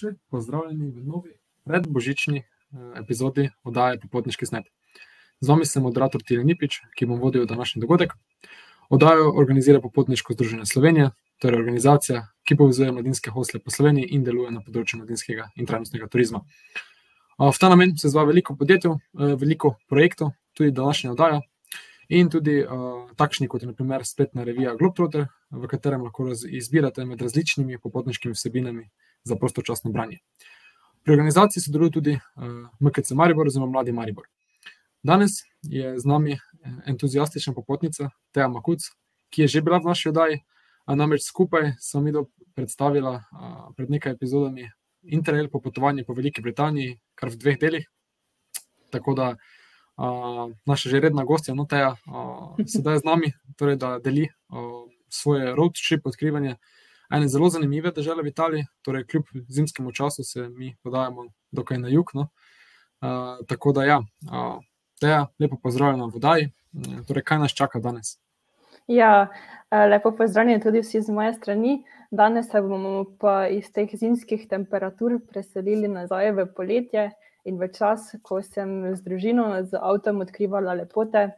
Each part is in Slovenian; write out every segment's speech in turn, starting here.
dobrodošli, pozdravljeni v novi predbožični eh, epizodi oddaje Popotniški snet. Z vami sem moderator Tile Nipič, ki bom vodil današnji dogodek. Oddajo organizira Popotniško združenje Slovenije, torej organizacija, ki povezuje mladinske hostle po Sloveniji in deluje na področju mladinskega in trajnostnega turizma. V ta namen se zva veliko podjetij, eh, veliko projektov, tudi današnja oddaja. In tudi uh, takšni, kot je naprimer spletna revija Globetrotter, v katerem lahko izbirate med različnimi popotniškimi vsebinami za prostočasno branje. Pri organizaciji sodeluje tudi uh, MKC Maribor, oziroma Mladi Maribor. Danes je z nami entuzijastična popotnica Teja Makuc, ki je že bila v naši oddaji, namreč skupaj sem videl predstavila uh, pred nekaj epizodami Interrail popotovanje po Veliki Britaniji, kar v dveh delih. Tako da naša že redna gostja, no Teja, sedaj z nami, torej da deli svoje road trip odkrivanje ene zelo zanimive države v Italiji, torej kljub zimskemu času se mi podajamo dokaj na jug. No. Uh, tako da, ja, uh, teja, lepo pozdravljena v Vodaji. Torej, kaj nas čaka danes? Ja, lepo pozdravljeni tudi vsi z moje strani. Danes se bomo pa iz teh zimskih temperatur preselili nazaj v poletje in v čas, ko sem z družino z avtom odkrivala lepote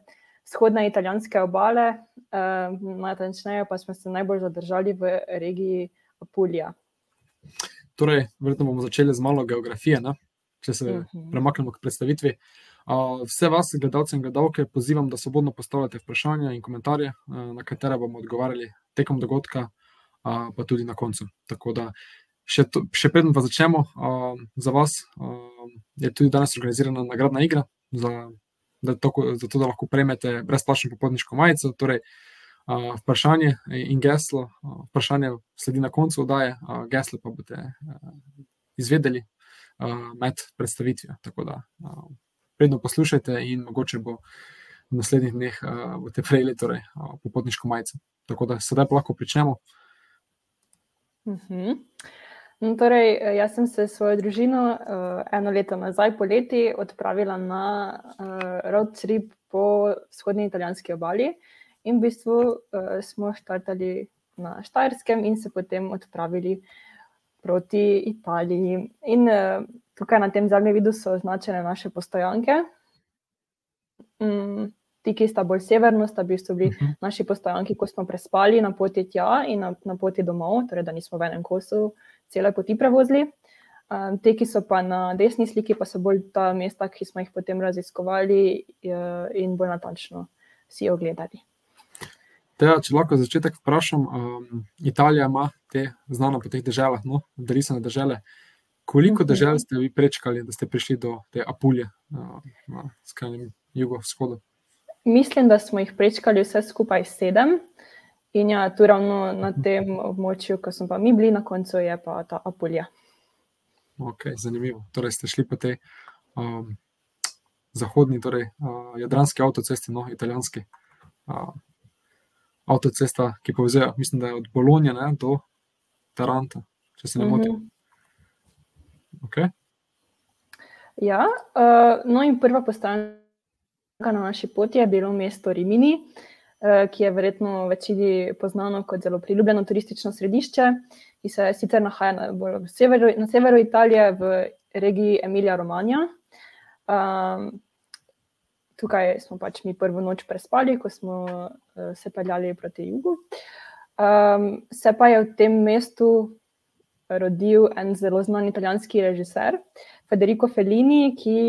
vzhodne italijanske obale, uh, natančneje pa smo se najbolj zadržali v regiji Apulija. Torej, verjetno bomo začeli z malo geografije, ne? če se uh mhm. -huh. premaknemo k predstavitvi. Uh, vse vas, gledalce in gledalke, pozivam, da svobodno postavljate vprašanja in komentarje, uh, na katere bomo odgovarjali tekom dogodka, uh, pa tudi na koncu. Tako da, še, to, še predtem, pa začnemo, uh, za vas uh, je tudi danes organizirana nagradna igra za da tako, zato da lahko prejmete brezplačno popotniško majico. Torej, uh, vprašanje in geslo, uh, vprašanje sledi na koncu oddaje, uh, geslo pa boste uh, izvedeli uh, med predstavitvijo. Tako da uh, predno poslušajte in mogoče bo v naslednjih dneh uh, boste prejeli torej, uh, popotniško majico. Tako da sedaj pa lahko pričnemo. Uh mhm. -huh. No, torej, eh, jaz sem se s svojo družino uh, eno leto nazaj, poleti, odpravila na uh, road trip po vzhodni italijanski obali in v bistvu uh, smo štartali na Štajerskem in se potem odpravili proti Italiji. In uh, tukaj na tem zadnjem vidu so označene naše postojanke. Um, ti, ki sta bolj severno, sta bili, bili uh -huh. naši postojanki, ko smo prespali na poti tja in na, na poti domov, torej da nismo v enem kosu cele poti prevozili. Um, te, ki so pa na desni sliki, pa so bolj ta mesta, ki smo jih potem raziskovali in bolj natančno si ogledali. Teja, če lahko za začetek vprašam, um, Italija ima te znane po teh državah, no, risane države. Koliko mhm. držav ste vi prečkali, da ste prišli do te Apulje uh, na skrajnem jugovzhodu? Mislim, da smo jih prečkali vse skupaj sedem. In ja, tu ravno na tem območju, ko smo pa mi bili na koncu, je pa ta Apulja. Ok, zanimivo. Torej, ste šli po tej um, zahodni, torej uh, jadranski avtocesti, no, italijanski. Uh, avtocesta, ki povezuje, mislim, da je od Bologna ne, do Taranta, če se ne motim. Mm -hmm. okay. Ja, uh, no, in prva postaja na naši poti je bilo mesto Rimini. Eh, ki je verjetno večini poznano kot zelo priljubljeno turistično središče, ki se sicer nahaja na, na, severu, na severu Italije, v regiji Emilia-Romagna. Um, tukaj smo pač mi prvo noč prespali, ko smo uh, se peljali proti jugu. Um, se pa je v tem mestu rodil en zelo znan italijanski režiser, Federico Fellini, ki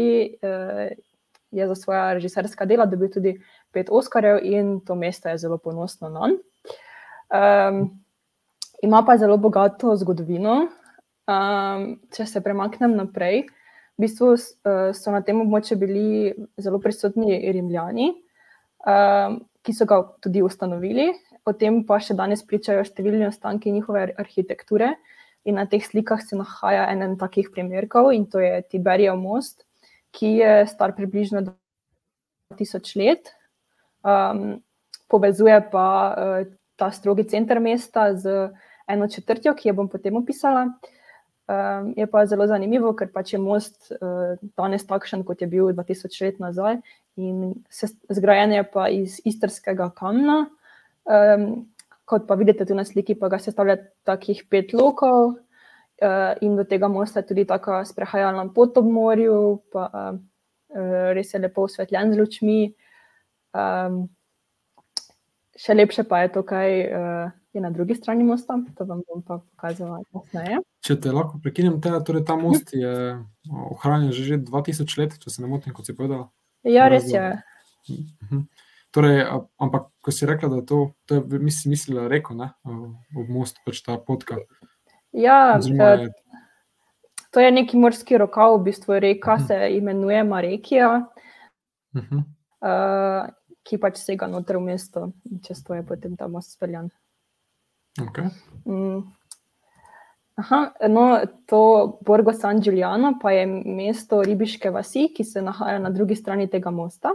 uh, je za svoja režiserska dela dobil tudi pet Oskarjev in to mesto je zelo ponosno na njega. Um, ima pa zelo bogato zgodovino. Um, če se premaknem naprej, v bistvu uh, so na tem območju bili zelo prisotni Rimljani, um, ki so ga tudi ustanovili. O tem pa še danes pričajo številni ostanki njihove arhitekture. In na teh slikah se nahaja en takih primerkov, in to je Tiberijev most, ki je star približno 2000 let, um, povezuje pa uh, ta strogi center mesta z eno četrtjo, ki jo bom potem opisala. Um, je pa zelo zanimivo, ker pač je most uh, danes takšen, kot je bil 2000 let nazaj, in zgrajen je pa iz istrskega kamna. Um, kot pa vidite tu na sliki, pa ga sestavlja takih pet lokov, Uh, in do tega mosta je tudi tako sprehajalna pot ob morju, pa uh, res je lepo osvetljen z lučmi. Um, še lepše pa je to, kaj uh, je na drugi strani mosta. To vam bom pa pokazala kasneje. Če te lahko prekinem, te, torej ta most je ohranjen že, že 2000 let, če se ne motim, kot si povedal. Ja, res je. Mhm. Torej, ampak, ko si rekla, da to, to je, mislim, mislila, reko, ne, ob mostu, pač ta potka. Ja, je... to je neki morski rokav, v bistvu reka uh -huh. se imenuje Marekija, uh -huh. uh, ki pač sega noter v mesto, čez to je potem ta most speljan. Okay. Mm. Aha, no, to Borgo San Giuliano pa je mesto ribiške vasi, ki se nahaja na drugi strani tega mosta.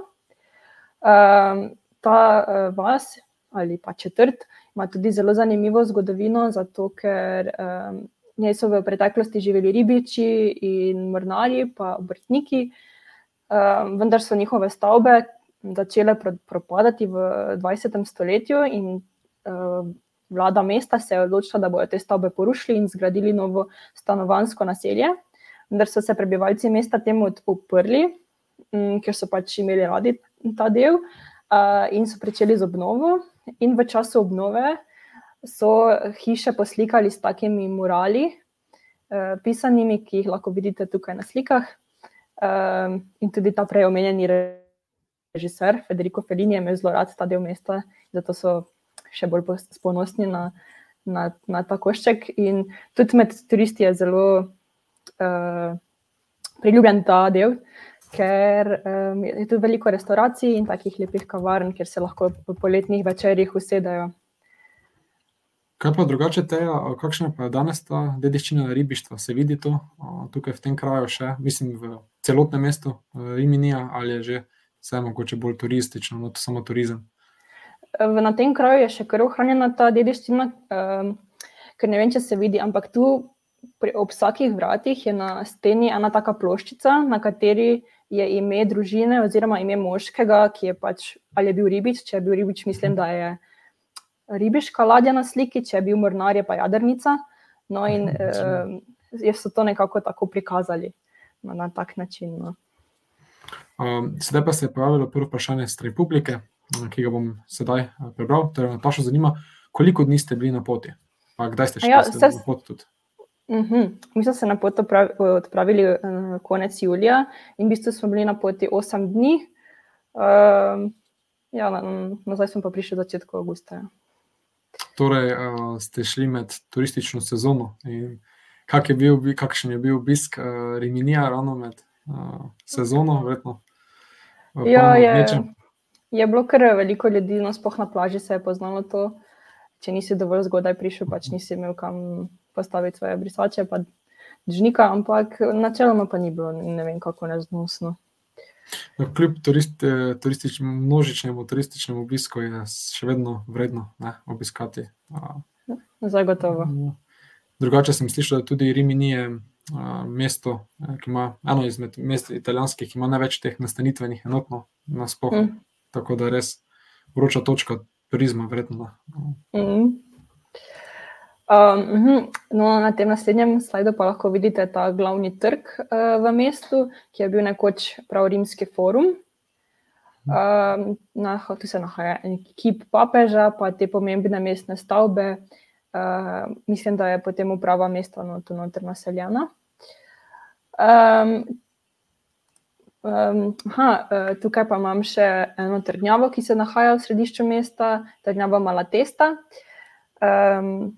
Um, ta uh, vas ali pa četrt ima tudi zelo zanimivo zgodovino, zato ker um, njej so v preteklosti živeli ribiči in mornari, pa obrtniki, um, vendar so njihove stavbe začele propadati v 20. stoletju in uh, vlada mesta se je odločila, da bodo te stavbe porušili in zgradili novo stanovansko naselje, vendar so se prebivalci mesta temu uprli, um, ker so pač imeli radi ta del uh, in so začeli z obnovo. In v času obnove so hiše poslikali s takimi murali, uh, pisanimi, ki jih lahko vidite tukaj na slikah. Uh, in tudi ta prej omenjeni režiser Federico Fellini je imel zelo rad ta del mesta, zato so še bolj ponosni na, na, na ta košček. In tudi med turisti je zelo uh, priljubljen ta del ker um, je tu veliko restauracij in takih lepih kavarn, kjer se lahko v poletnih večerjih usedajo. Kaj pa drugače, teja, kakšna pa je danes ta dediščina ribištva? Se vidi to tukaj v tem kraju, še mislim, v celotnem mestu Riminija, ali je že vse mogoče bolj turistično, no to samo turizem? Na tem kraju je še kar ohranjena ta dediščina, um, ker ne vem, če se vidi, ampak tu pri, ob vsakih vratih je na steni ena taka ploščica, na kateri je ime družine oziroma ime moškega, ki je pač ali je bil ribič. Če je bil ribič, mislim, da je ribiška ladja na sliki, če je bil mornar, je pa jadrnica. No, in eh, so to nekako tako prikazali no, na tak način. No. Um, sedaj pa se je pojavilo prvo vprašanje strani publike, ki ga bom sedaj eh, prebral. Torej, Nataša zanima, koliko dni ste bili na poti? Pa kdaj ste še ja, na poti tudi? Uh mhm. -huh. Mi smo se na pot odpravili uh, konec julija in v bistvu smo bili na poti 8 dni. Uh, ja, nazaj smo pa prišli v začetku avgusta. Ja. Torej, uh, ste šli med turistično sezono. Kak je bil, kakšen je bil obisk uh, Riminija, ravno med uh, sezono? Verjetno, uh, ja, je, je bilo kar veliko ljudi, no, spoh na plaži se je poznalo to. Če nisi dovolj zgodaj prišel, pač nisi imel kam postaviti svoje brisače, pa žnika, ampak načeloma pa ni bilo ne vem kako neznosno. No, kljub turist, turističnemu, množičnemu turističnemu obisku je še vedno vredno ne, obiskati. Zagotovo. Drugače sem slišal, da tudi Rimini je mesto, ki ima eno izmed mest italijanskih, ki ima največ teh nastanitvenih enotno na spohu. Mm. Tako da res vroča točka turizma, vredno. Mm. Um, no, na tem naslednjem slajdu pa lahko vidite ta glavni trg uh, v mestu, ki je bil nekoč prav rimski forum. Um, na, tu se nahaja en kip papeža, pa te pomembne mestne stavbe. Uh, mislim, da je potem uprava mesta no, tu noter naseljena. Um, um, aha, uh, tukaj pa imam še eno trdnjavo, ki se nahaja v središču mesta, trdnjava Malatesta. Um,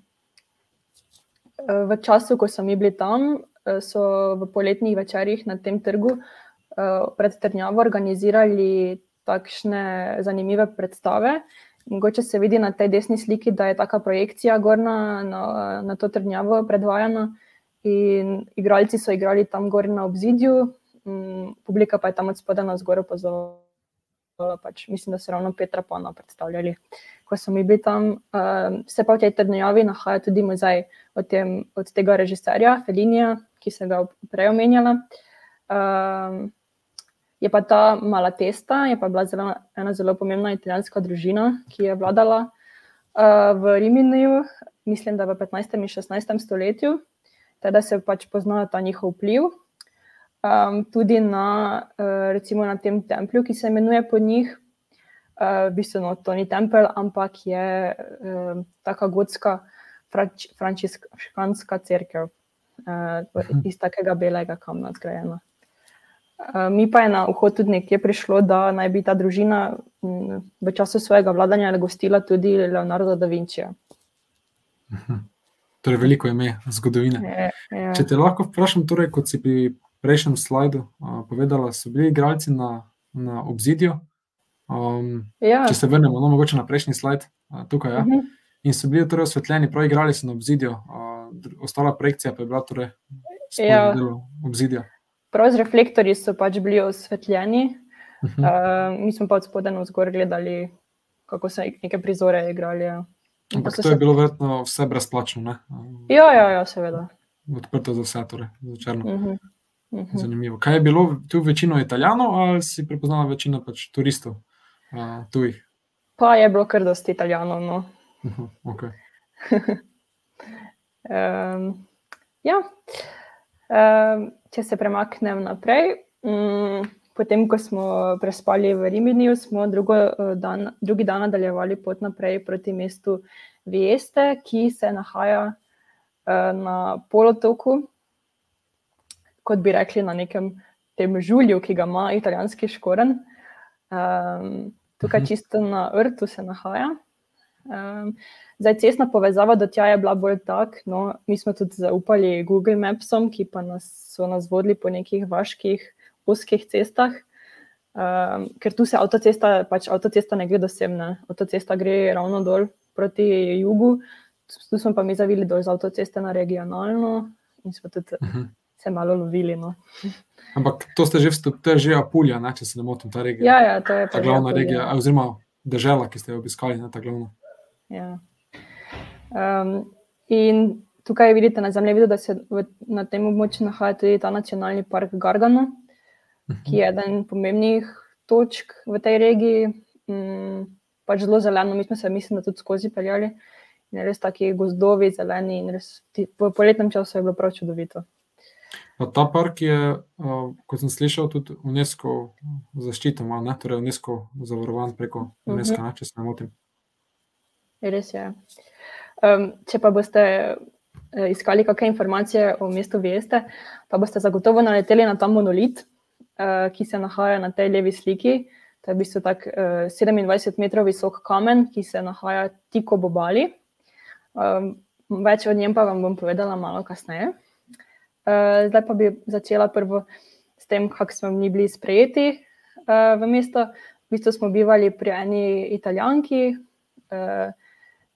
v času, ko smo mi bili tam, eh, so v poletnih večerjih na tem trgu eh, pred Trnjavo organizirali takšne zanimive predstave. Mogoče se vidi na tej desni sliki, da je taka projekcija gorna na, na to Trnjavo predvajana in igralci so igrali tam gor na obzidju, mm, publika pa je tam od spodaj na zgor opazovala. Pač, mislim, da so ravno Petra Pana predstavljali. Ko smo mi bili tam, uh, se pa v tej trdnjavi nahaja tudi muzej od, tem, od tega režiserja, Felinija, ki sem ga prej omenjala. Uh, je pa ta mala testa, je pa bila zelo, ena zelo pomembna italijanska družina, ki je vladala uh, v Riminiju, mislim, da v 15. in 16. stoletju. teda se pač pozna ta njihov vpliv. Um, tudi na, uh, recimo na tem templju, ki se imenuje po njih, uh, v bistvu no, to ni tempelj, ampak je uh, taka gotska franč, frančiškanska crkva uh, iz takega belega kamna zgrajena. Uh, mi pa je na vhod tudi nekje prišlo, da naj bi ta družina m, v času svojega vladanja gostila tudi Leonardo da Vinčija. Torej, veliko ime zgodovine. Je, je. Če te lahko vprašam, torej, kot si pri prejšnjem slajdu uh, povedala, so bili igralci na, na obzidju. Um, Ja, če se vrnemo, no, mogoče na prejšnji slajd, uh, tukaj. Ja. mhm. In so bili torej osvetljeni, prav igrali so na obzidju, uh, ostala projekcija pa je bila torej Ja. ja. obzidja. Prav z reflektorji so pač bili osvetljeni, Mhm. uh, mi smo pa od spodaj na vzgor gledali, kako so neke prizore igrali. Ja, Ampak to je bilo verjetno vse brezplačno, ne? Ja, ja, ja seveda. odprto za vse, torej zvečerno. Uh -huh. -huh. Zanimivo. Kaj je bilo tu večino italijanov ali si prepoznala večino pač turistov uh, tujih? Pa je bilo kar dosti italijanov. No. Uh -huh, okay. Um, ja. um, če se premaknem naprej, um, potem, ko smo prespali v Riminiju, smo drugo, eh, dan, drugi dan nadaljevali pot naprej proti mestu Vieste, ki se nahaja uh, na polotoku, kot bi rekli, na nekem tem žulju, ki ga ima italijanski škoren. Um, tukaj Mhm. čisto na vrtu se nahaja. Um, Zdaj, cestna povezava do tja je bila bolj tak. No, mi smo tudi zaupali Google Mapsom, ki pa nas, so nas vodili po nekih vaških, ozkih cestah. Um, ker tu se avtocesta, pač avtocesta ne gre do sem, ne. avtocesta gre ravno dol proti jugu, tu smo pa mi zavili dol z avtoceste na regionalno in smo tudi uh -huh. Se malo lovili. No. Ampak to ste že vstop, to je že Apulja, ne, če se ne motim, ta regija. Ja, ja, to je ta glavna Apulija. regija, a, oziroma država, ki ste jo obiskali, ne ta glavna. Ja. Um, in tukaj vidite na zemljevidu, da se v, na tem območju nahaja tudi ta nacionalni park Gargano, ki je eden pomembnih točk v tej regiji. Um, pač zelo zeleno, mi smo se, mislim, da tudi skozi peljali. In res taki gozdovi, zeleni, in res ti, v poletnem času je bilo prav čudovito. Ta park je, uh, kot sem slišal, tudi UNESCO zaščiten, ima, ne? torej UNESCO zavarovan preko UNESCO, ne, če se ne motim. Res je. Um, če pa boste eh, iskali kakšne informacije o mestu Vieste, pa boste zagotovo naleteli na ta monolit, uh, ki se nahaja na tej levi sliki. To je v bistvu tak uh, 27 metrov visok kamen, ki se nahaja tik ob obali. Um, več o njem pa vam bom povedala malo kasneje. Uh, zdaj pa bi začela prvo s tem, kako smo mi bili sprejeti uh, v mesto. V bistvu smo bivali pri eni italijanki. Uh,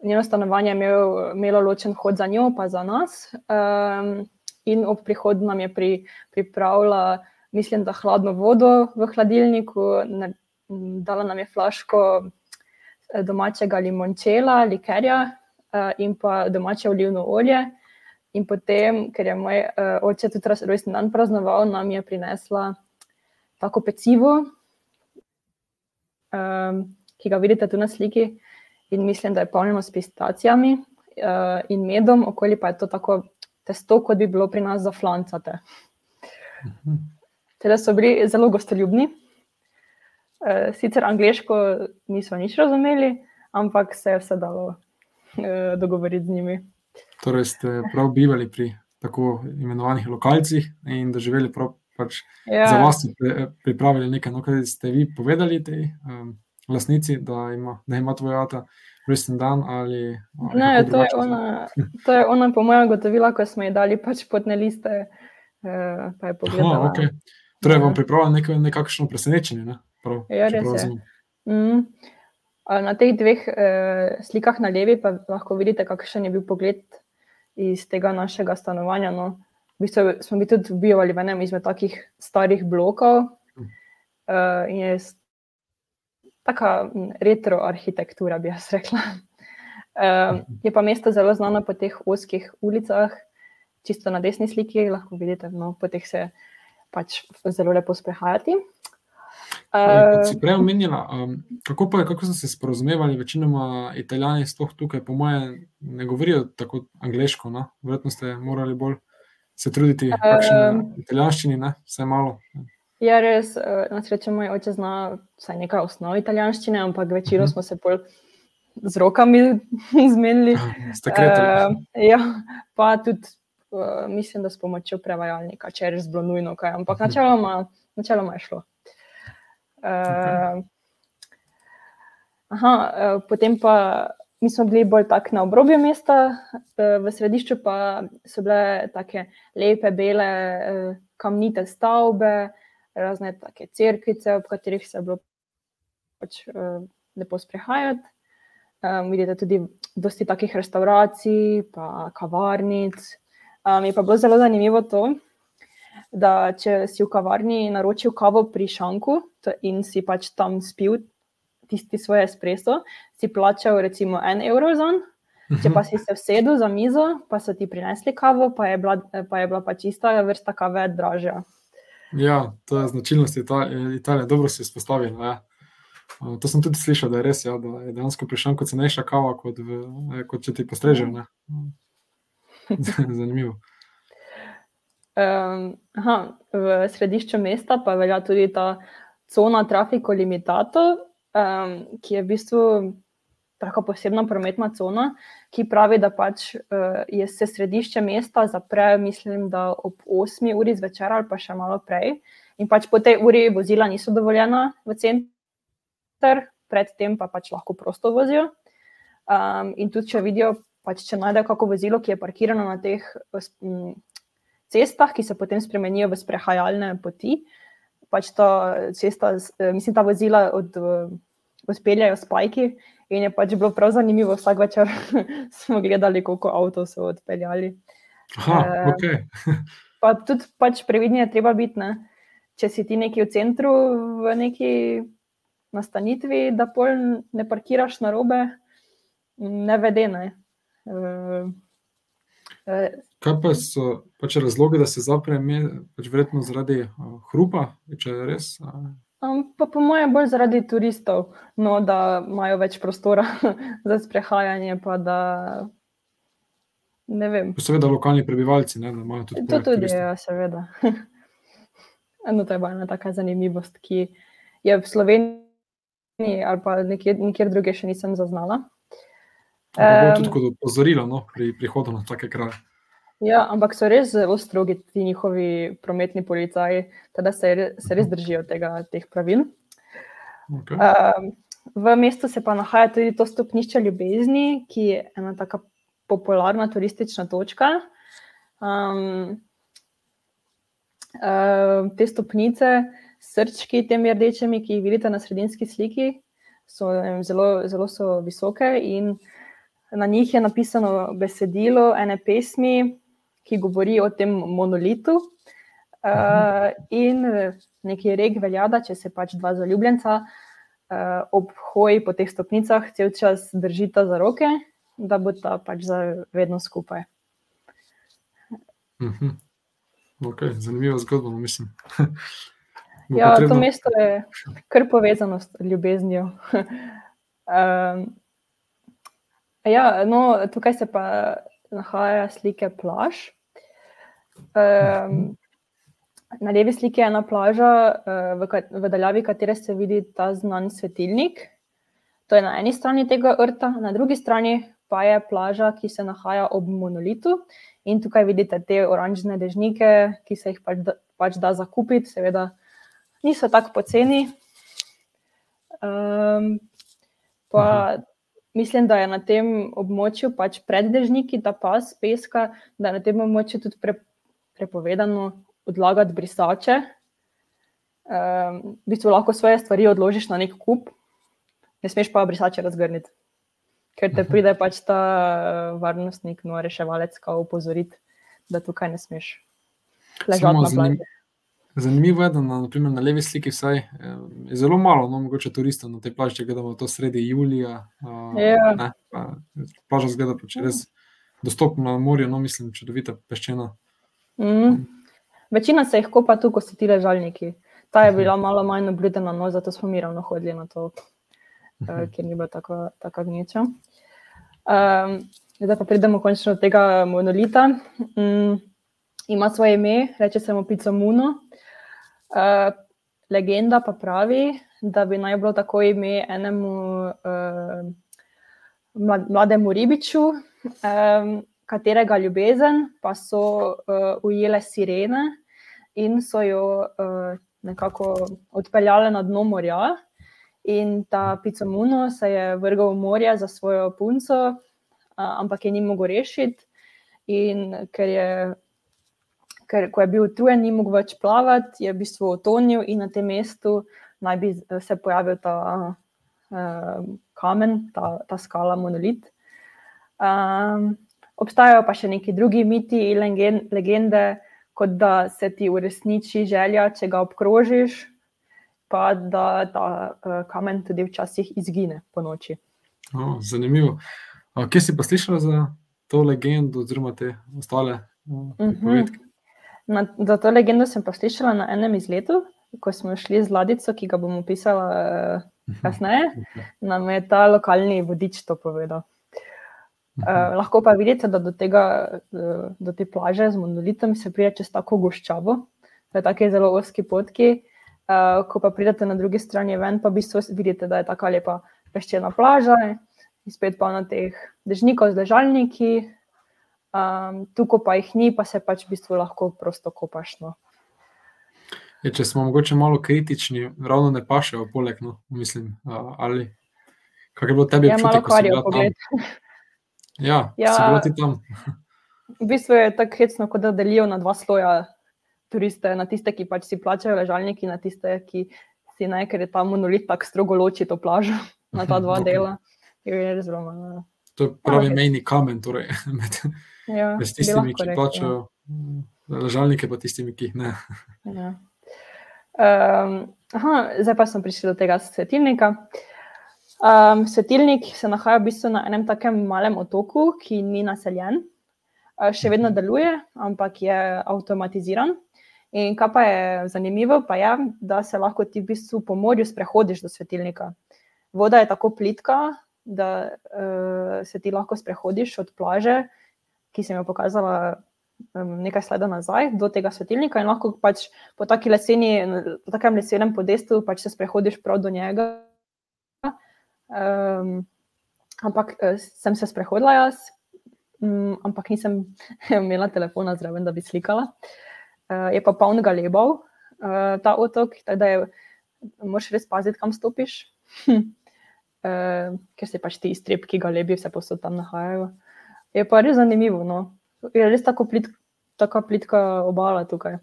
njeno stanovanje je imel, imelo ločen hod za njo, pa za nas. Um, in ob prihodu nam je pri, pripravila, mislim, da hladno vodo v hladilniku, ne, dala nam je flaško domačega limončela, likerja uh, in pa domače olivno olje. In potem, ker je moj uh, oče tudi rojstni dan praznoval, nam je prinesla tako pecivo, um, ki ga vidite tu na sliki. In mislim, da je polnjeno s pistacijami uh, in medom, okoli pa je to tako testo, kot bi bilo pri nas za flancate. Mhm. Teda so bili zelo gostoljubni. Uh, sicer angliško niso nič razumeli, ampak se je vse dalo uh, dogovoriti z njimi. Torej ste prav bivali pri tako imenovanih lokalcih in doživeli prav pač Ja, za vas pri, pripravili nekaj, no, kaj ste vi povedali tej um, lasnici, da ima, da ima tvoj ata rojsten dan ali ali Ne, to je, drugače ona, to je ona, po mojem, gotovila, ko smo ji dali pač potne liste. Uh, pa je Aha, pogledala. okay. Torej, Ja. vam pripravlja nekakšno presenečenje. Ne? Prav, Ja, res je. Mm. Na teh dveh eh, slikah na levi pa lahko vidite, kakšen je bil pogled iz tega našega stanovanja. No. V bistvu smo mi tudi bivali v enem izmed takih starih blokov uh, in je mm, retro arhitektura, bi jaz rekla. Uh, je pa mesto zelo znano po teh ozkih ulicah, čisto na desni sliki lahko vidite, no, po teh se pač zelo lepo sprehajati. Uh, Uh, si prej omenila, um, kako, pa, kako so se sporozumevali, večinoma italijani, sploh tukaj, po mojem, ne govorijo tako angliško. No? Verjetno ste morali bolj se truditi v um, italijanščini, ne? vse malo. Ja, res, uh, na srečo moj oče zna vsaj nekaj osnov italijanščine, ampak večino uh mhm. -huh. smo se bolj z rokami zmenili. Uh, ja, pa tudi uh, mislim, da s pomočjo prevajalnika, če je res bilo nujno, kaj. ampak uh mhm. načeloma, načeloma je šlo. Okay. aha, uh, potem pa mi smo bili bolj tak na obrobju mesta, v središču pa so bile tako lepe, bele, kamnite stavbe, razne take crkvice, ob katerih se je bilo pač lepo sprehajati. Um, vidite tudi dosti takih restauracij, pa kavarnic. Um, je pa bilo zelo zanimivo to, da če si v kavarni naročil kavo pri šanku in si pač tam spil tisti svoj espresso, si plačal recimo en evro za njega. Če pa si se usedel za mizo, pa so ti prinesli kavo, pa je bila pa, je bila pa čista vrsta kave dražja. Ja, to je značilnost Italije, dobro si izpostavil. Ja. To sem tudi slišal, da je res, ja, da je dejansko prišel kot cenejša kava, kot, v, kot če ti postrežejo. Zanimivo. Um, aha, v središču mesta pa velja tudi ta cona trafiko limitato, um, ki je v bistvu tako posebna prometna cona, ki pravi, da pač uh, je se središče mesta zapre, mislim, da ob 8 uri zvečer ali pa še malo prej. In pač po tej uri vozila niso dovoljena v center ter predtem pa pač lahko prosto vozijo. Um, in tudi, če vidijo, pač, če najdejo kako vozilo, ki je parkirano na teh um, cestah, ki se potem spremenijo v sprehajalne poti, pač ta cesta, eh, mislim, ta vozila od, odpeljajo spajki. In je pač bilo prav zanimivo, vsak večer smo gledali, koliko avtomobilov so odpeljali. Aha, uh, okay. pa tudi pač previdni je treba biti. Ne? Če si ti neki v centru, v neki nastanitvi, da pol ne parkiraš na robe, ne vedene. Uh, Kaj pa so pač razloge, da se zapre, pač verjetno zaradi uh, hrupa, če je res? Um, pa po mojem, bolj zaradi turistov, no, da imajo več prostora za sprehajanje. Da, seveda, lokalni prebivalci, ne, da imajo tudi to. Tudi, ja, seveda. no, to je ena taka zanimivost, ki je v Sloveniji ali pa nekje, nekjer druge še nisem zaznala. Um, tudi kot opozorilo no, pri prihodu na take kraje. Ja, ampak so res zelo strogi ti njihovi prometni policaji, da se, se res držijo tega, teh pravil. Okay. Um, v mestu se pa nahaja tudi to stopnišče ljubezni, ki je ena tako popularna turistična točka. Um, uh, te stopnice srčki, temi rdečimi, ki jih vidite na sredinski sliki, so zelo, zelo so visoke in na njih je napisano besedilo ene pesmi, ki govori o tem monolitu. Uh, in neki rek velja, da če se pač dva zaljubljenca uh, ob hoji po teh stopnicah cel čas držita za roke, da bo ta pač za vedno skupaj. Uh mhm. -huh. okay, zanimiva zgodba, mislim. Ja, potrebno... to mesto je kar povezano s ljubeznijo. um, ja, no, tukaj se pa nahaja slike plaž. Um, na levi sliki je ena plaža, uh, v, v daljavi katere se vidi ta znan svetilnik. To je na eni strani tega vrta, na drugi strani pa je plaža, ki se nahaja ob monolitu. In tukaj vidite te oranžne dežnike, ki se jih pač da, pač da zakupiti, seveda niso tako poceni. Um, pa mislim, da je na tem območju pač pred dežniki ta pas peska, da je na tem območju tudi pre, prepovedano odlagati brisače. Um, v bistvu lahko svoje stvari odložiš na nek kup, ne smeš pa brisače razgrniti. Ker te pride pač ta varnostnik, no, reševalec, ki opozori, da tukaj ne smeš ležati na plaži. Zanimivo je, da na, naprimer, na levi sliki vsaj, eh, je zelo malo, no, mogoče turistov na tej plaži, če gledamo to sredi julija. Uh, yeah. ne, pa, plaža zgleda pač res dostopna na morju, no, mislim, čudovita peščena. Mm. Večina se jih kopa tu, ko so ti ležalniki. Ta je bila malo manj obljudena, no, zato smo mi ravno hodili na to, uh, ker ni bila tako, tako gneča. Um, zdaj pa pridemo končno do tega monolita. Um, ima svoje ime, reče se mu Picamuno. Uh, legenda pa pravi, da bi naj bilo tako ime enemu uh, mlademu ribiču, um, katerega ljubezen pa so uh, ujele sirene in so jo uh, nekako odpeljale na dno morja. In ta Picamuno se je vrgal v morje za svojo punco, uh, ampak je ni mogel rešiti. In ker je ker ko je bil utrujen, ni mogel več plavati, je v bistvu otonil in na tem mestu naj bi se pojavil ta uh, kamen, ta, ta skala, monolit. Um, obstajajo pa še neki drugi miti in legende, kot da se ti uresniči želja, če ga obkrožiš, pa da ta uh, kamen tudi včasih izgine po noči. Oh, zanimivo. Kje si pa slišala za to legendo, oziroma te ostale uh, povedke? Na, za to legendo sem pa slišala na enem izletu, ko smo šli z Ladico, ki ga bom opisala uh, kasneje. Nam je ta lokalni vodič to povedal. Uh, lahko pa vidite, da do, tega, uh, do te plaže z monolitom se pride čez tako goščavo, da je tako zelo oski potki. Uh, ko pa pridete na drugi strani ven, pa v bistvu vidite, da je tako lepa peščena plaža in spet pa na teh dežnikov z ležalniki, Um, tukaj pa jih ni, pa se pač v bistvu lahko prosto kopaš. No. Je, če smo mogoče malo kritični, ravno ne pašejo poleg, no, mislim, ali kaj je bilo tebi ja, občutek, ko si bila tam? Ja, ja, si bila ti tam. v bistvu je tako hecno, kot da delijo na dva sloja turiste, na tiste, ki pač si plačajo ležalniki, na tiste, ki si naj, ker je ta monolit tako strogo loči to plažo na ta dva okay. dela. Je zelo, no. To je pravi ja, mejni kamen, torej med Ja, s tistimi, ki plačajo ležalnike, pa tistimi, ki jih ne. Ja. Um, aha, zdaj pa sem prišel do tega svetilnika. Um, svetilnik se nahaja v bistvu na enem takem malem otoku, ki ni naseljen. Še vedno mhm. deluje, ampak je avtomatiziran. In kar pa je zanimivo, pa je, da se lahko ti v bistvu po morju sprehodiš do svetilnika. Voda je tako plitka, da uh, se ti lahko sprehodiš od plaže ki sem jo pokazala um, nekaj sledov nazaj, do tega svetilnika, in lahko pač po taki leseni, po takem lesenem podestu pač se sprehodiš prav do njega. Um, ampak uh, sem se sprehodila jaz, um, ampak nisem imela telefona zraven, da bi slikala. Uh, je pa poln galebov uh, ta otok, da je. Moš res paziti, kam stopiš, uh, ker se pač ti iztrebi, ki ga lebi, vse posod tam nahajajo je pa res zanimivo. No. Je res tako plit, tako plitka obala tukaj.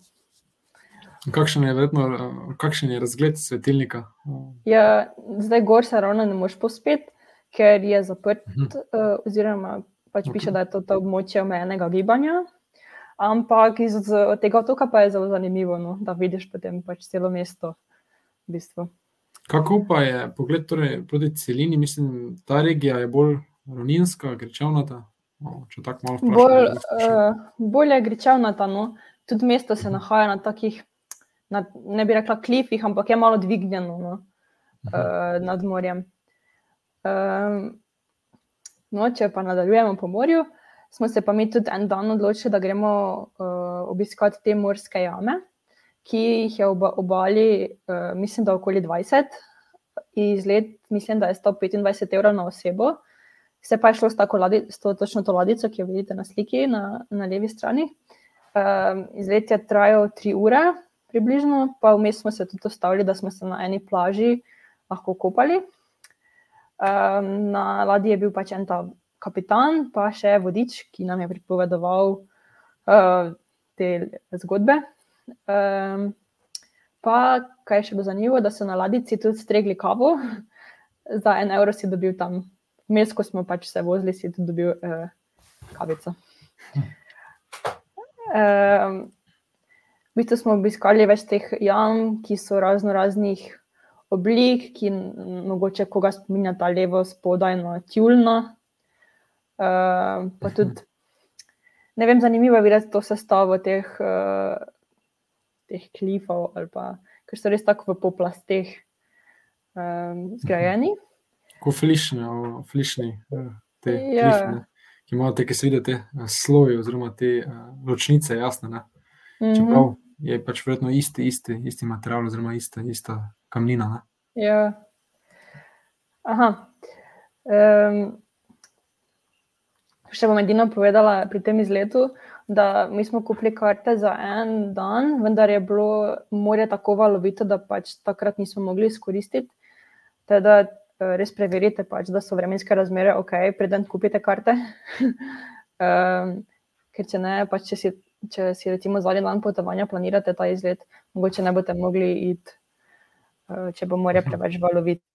Kakšen je, verjetno, kakšen je razgled svetilnika? Ja, zdaj gor se ravno ne moš pospet, ker je zaprt, uh -huh. uh, oziroma pač okay. piše, da je to, to območje omejenega gibanja. Ampak iz tega otoka pa je zelo zanimivo, no, da vidiš potem pač celo mesto. V bistvu. Kako pa je pogled torej, proti celini? Mislim, ta regija je bolj ravninska, grečavnata. No, če tako malo vprašam. Bolj, uh, bolje je gričevnata. No. Tudi mesto se nahaja na takih, na, ne bi rekla, klifih, ampak je malo dvignjeno no, uh, nad morjem. Um, no, če pa nadaljujemo po morju, smo se pa mi tudi en dan odločili, da gremo uh, obiskati te morske jame, ki jih je ob obali, uh, mislim, da okoli 20, iz let, mislim, da je 125 evrov na osebo. Vse pa je šlo s ladi, s to, točno to ladico, ki jo vidite na sliki na, na levi strani. Um, izlet je trajal tri ure, približno, pa vmes smo se tudi ostavili, da smo se na eni plaži lahko kopali. Um, na ladji je bil pač en ta kapitan, pa še vodič, ki nam je pripovedoval uh, te zgodbe. Um, pa, kaj je še bilo zanimivo, da so na ladici tudi stregli kavo, za en evro si dobil tam Vmes, ko smo pač se vozili, si tudi dobil uh, kavico. Um, v bistvu smo obiskali več teh jam, ki so razno raznih oblik, ki mogoče koga spominja ta levo spodaj na tjulno. Uh, pa tudi, ne vem, zanimivo je videti to sestavo teh, uh, teh klifov, ali pa, ker so res tako v poplasteh um, zgrajeni. Kot flišni, flišni eh, te, ja. klifne, ki imajo te, ki se vidi, te eh, sloje, oziroma te uh, ločnice, jasne. Ne? Mhm. Čeprav je pač verjetno isti, isti, isti material, oziroma ista, ista kamnina. Ne? Ja. Aha. Um, še bom edino povedala pri tem izletu, da mi smo kupili karte za en dan, vendar je bilo morje tako valovito, da pač takrat nismo mogli izkoristiti. Teda eh, res preverite, pač, da so vremenske razmere ok, preden kupite karte. um, ker če ne, pač če si, če si recimo zadnji dan potovanja planirate ta izlet, mogoče ne boste mogli iti, uh, če bo morje preveč valovito.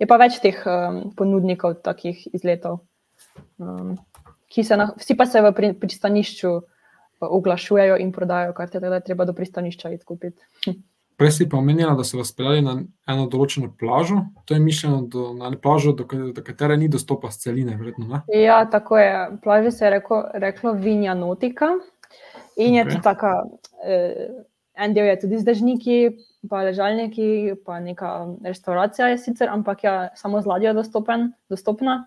Je pa več teh um, ponudnikov takih izletov, um, se na, vsi pa se v pri, pristanišču uh, oglašujejo in prodajajo karte, tako da je treba do pristanišča iti kupiti. Prej si pa omenila, da so vas peljali na eno določeno plažo. To je mišljeno do, na plažo, do, do katere ni dostopa s celine, verjetno. Ne? Ja, tako je. Plaže se je reko, reklo Vinja Nautica in je Ok. okay. taka, eh, en del je tudi z dežniki, pa ležalniki, pa neka restauracija je sicer, ampak je samo z ladjo dostopen, dostopna.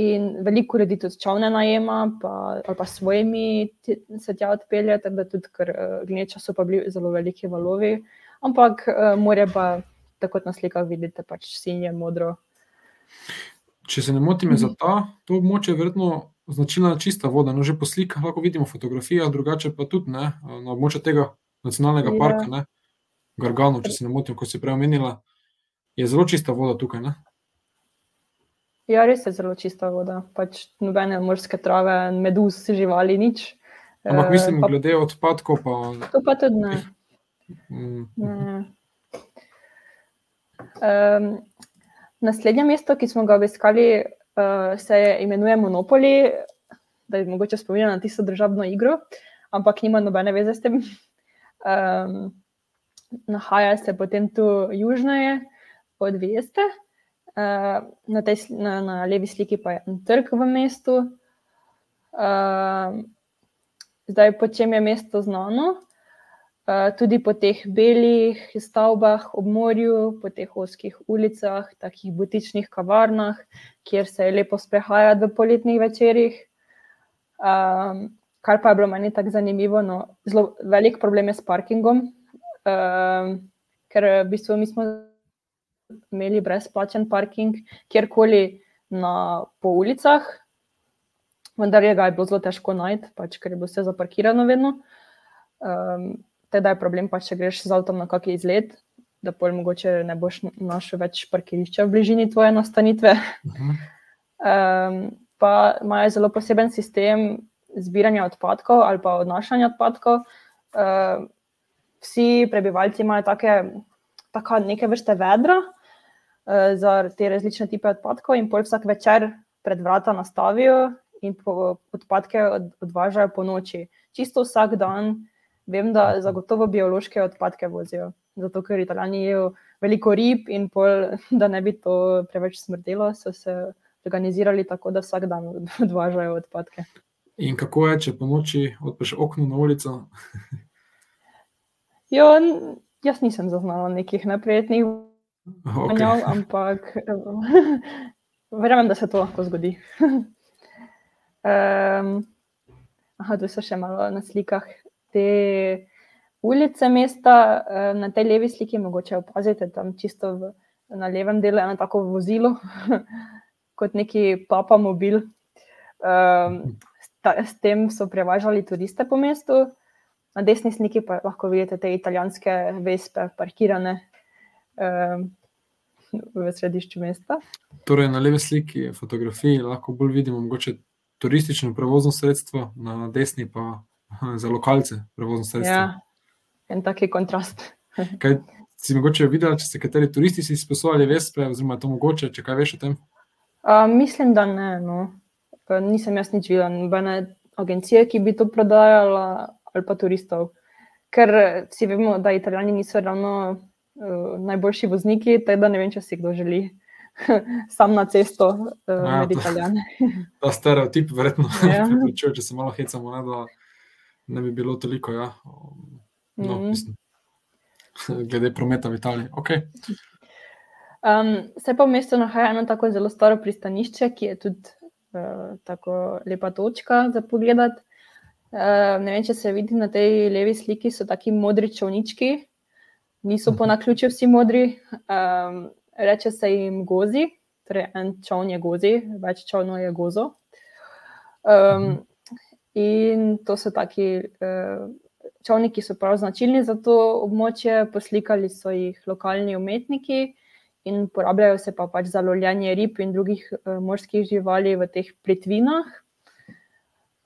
In veliko ljudi tudi čovne najema, pa, ali pa svojimi se tja odpelje, tako da tudi, ker eh, gneča so pa bili zelo veliki valovi. Ampak eh, morje pa, tako kot na slikah vidite, pač sinje, modro. Če se ne motim, je za ta, to območje verjetno značilna čista voda. No, že po slikah lahko vidimo fotografije, drugače pa tudi ne, na območju tega nacionalnega Ja. parka, ne, Gargano, če se ne motim, kot si prej omenila, je zelo čista voda tukaj. Ne? Ja, res je zelo čista voda. Pač nobene morske trave, meduz, živali, nič. Ampak Eh, mislim, pa, glede odpadkov, pa to pa tudi ne. mm, ne. Um, naslednje mesto, ki smo ga obiskali, uh, se je imenuje Monopoly, da je mogoče spominja na tisto državno igro, ampak nima nobene veze s tem. Um, nahaja se potem tu južneje od Veste. Uh, na, tej, na, na levi sliki pa je en trg v mestu. Uh, zdaj, po čem je mesto znano? Uh, tudi po teh belih stavbah ob morju, po teh oskih ulicah, takih butičnih kavarnah, kjer se je lepo sprehajati v poletnih večerjih. Um, kar pa je bilo meni tako zanimivo, no, zelo velik problem je s parkingom, um, ker v bistvu mi smo imeli brezplačen parking kjerkoli na, po ulicah, vendar je ga je bilo zelo težko najti, pač, ker je bilo vse zaparkirano vedno. Um, teda je problem, pa če greš z avtom na kakšen izlet, da pol mogoče ne boš našel več parkirišča v bližini tvoje nastanitve. mhm. Um, pa imajo zelo poseben sistem zbiranja odpadkov ali pa odnašanja odpadkov. Uh, vsi prebivalci imajo take, taka neke vrste vedra uh, za te različne type odpadkov, in pol vsak večer pred vrata nastavijo in odpadke od, odvažajo po noči. Čisto vsak dan, vem, da zagotovo biološke odpadke vozijo. Zato, ker italijani jedo veliko rib in pol, da ne bi to preveč smrdelo, so se organizirali tako, da vsak dan odvažajo odpadke. In kako je, če po noči odpreš okno na ulico? Jo, n- jaz nisem zaznala nekih neprijetnih Okay. vonjav, ampak verjamem, da se to lahko zgodi. um, aha, tu so še malo na slikah te ulice mesta. eh, Na tej levi sliki mogoče opazite tam čisto v, na levem delu eno tako vozilo, kot neki papa mobil. Um, s tem so prevažali turiste po mestu. Na desni sliki pa lahko vidite te italijanske vespe, parkirane um, v središču mesta. Torej, na levi sliki fotografiji lahko bolj vidimo mogoče turistično prevozno sredstvo, na desni pa za lokalce prevozno sredstvo. Ja, en taki kontrast. Kaj si mogoče videla, če se kateri turisti si izposojali vespe, oziroma je to mogoče, če kaj veš o tem? Uh, mislim, da ne. No. Nisem jaz nič videla, nobene agencije, ki bi to prodajala, ali pa turistov. Ker vsi vemo, da italijani niso ravno uh, najboljši vozniki, tako da ne vem, če si kdo želi sam na cesto uh, Ja, med to- italijane. Ta stereotip, verjetno, Ja. prepričuje, če se malo hecamo, ne, da ne bi bilo toliko. Ja. No, Mhm. mislim, glede prometa v Italiji. Okay. Um, se pa v mestu nahaja eno tako zelo staro pristanišče, ki je tudi uh, tako lepa točka za pogled. Uh, ne vem, če se vidi na tej levi sliki, so taki modri čovnički, niso po naključju vsi modri. Um, reče se jim gozi, torej en čovn je gozi, več čovnov je gozo. Um, in to so taki uh, čovni, ki so prav značilni za to območje, poslikali so jih lokalni umetniki in uporabljajo se pa pač za lovljenje rib in drugih uh, morskih živali v teh plitvinah.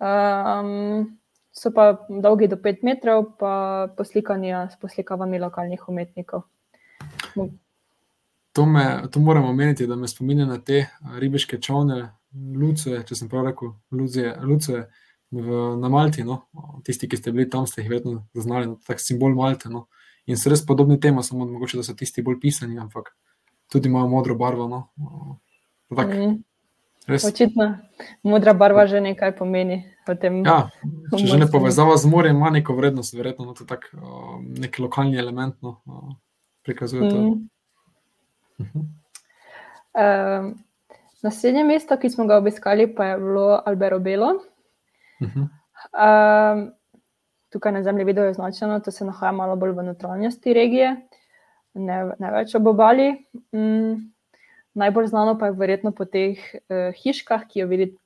Um, so pa dolgi do 5 metrov, pa poslikani s poslikavami lokalnih umetnikov. To, me, to moramo omeniti, da me spominja na te ribiške čovne, luce, če sem prav rekel, luce, luce v, na Malti. No? Tisti, ki ste bili tam, ste jih vedno zaznali, no? tak simbol Malte. No? In so res podobni temu, samo mogoče, da so tisti bolj pisani, ampak tudi imajo modro barvo. No? Tak, mm. Res. Očitno modra barva že nekaj pomeni. Ja, če že ne povezava z morjem, ima neko vrednost, verjetno no, to tak, uh, nek lokalni element no, uh, prikazuje. Mm. Uh -huh. uh, naslednje mesto, ki smo ga obiskali, pa je bilo Albero Belo. Uh -huh. uh, tukaj na zemlji je označeno, da se nahaja malo bolj v notranjosti regije, ne, ne več ob obali. Um, Najbolj znano pa je verjetno po teh uh, hiškah, ki jo vidite,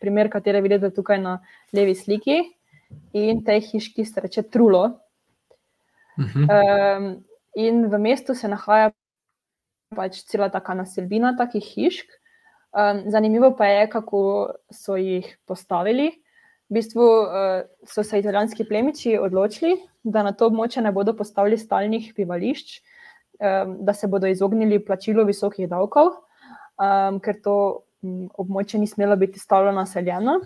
primer, katere vidite tukaj na levi sliki. In tej hiški se reče Trulo. Uh -huh. um, in v mestu se nahaja pač cela ta naselbina takih hišk. Um, zanimivo pa je, kako so jih postavili. V bistvu uh, so se italijanski plemiči odločili, da na to območje ne bodo postavili stalnih bivališč, um, da se bodo izognili plačilu visokih davkov, um, ker to območje ni smelo biti stalno naseljeno.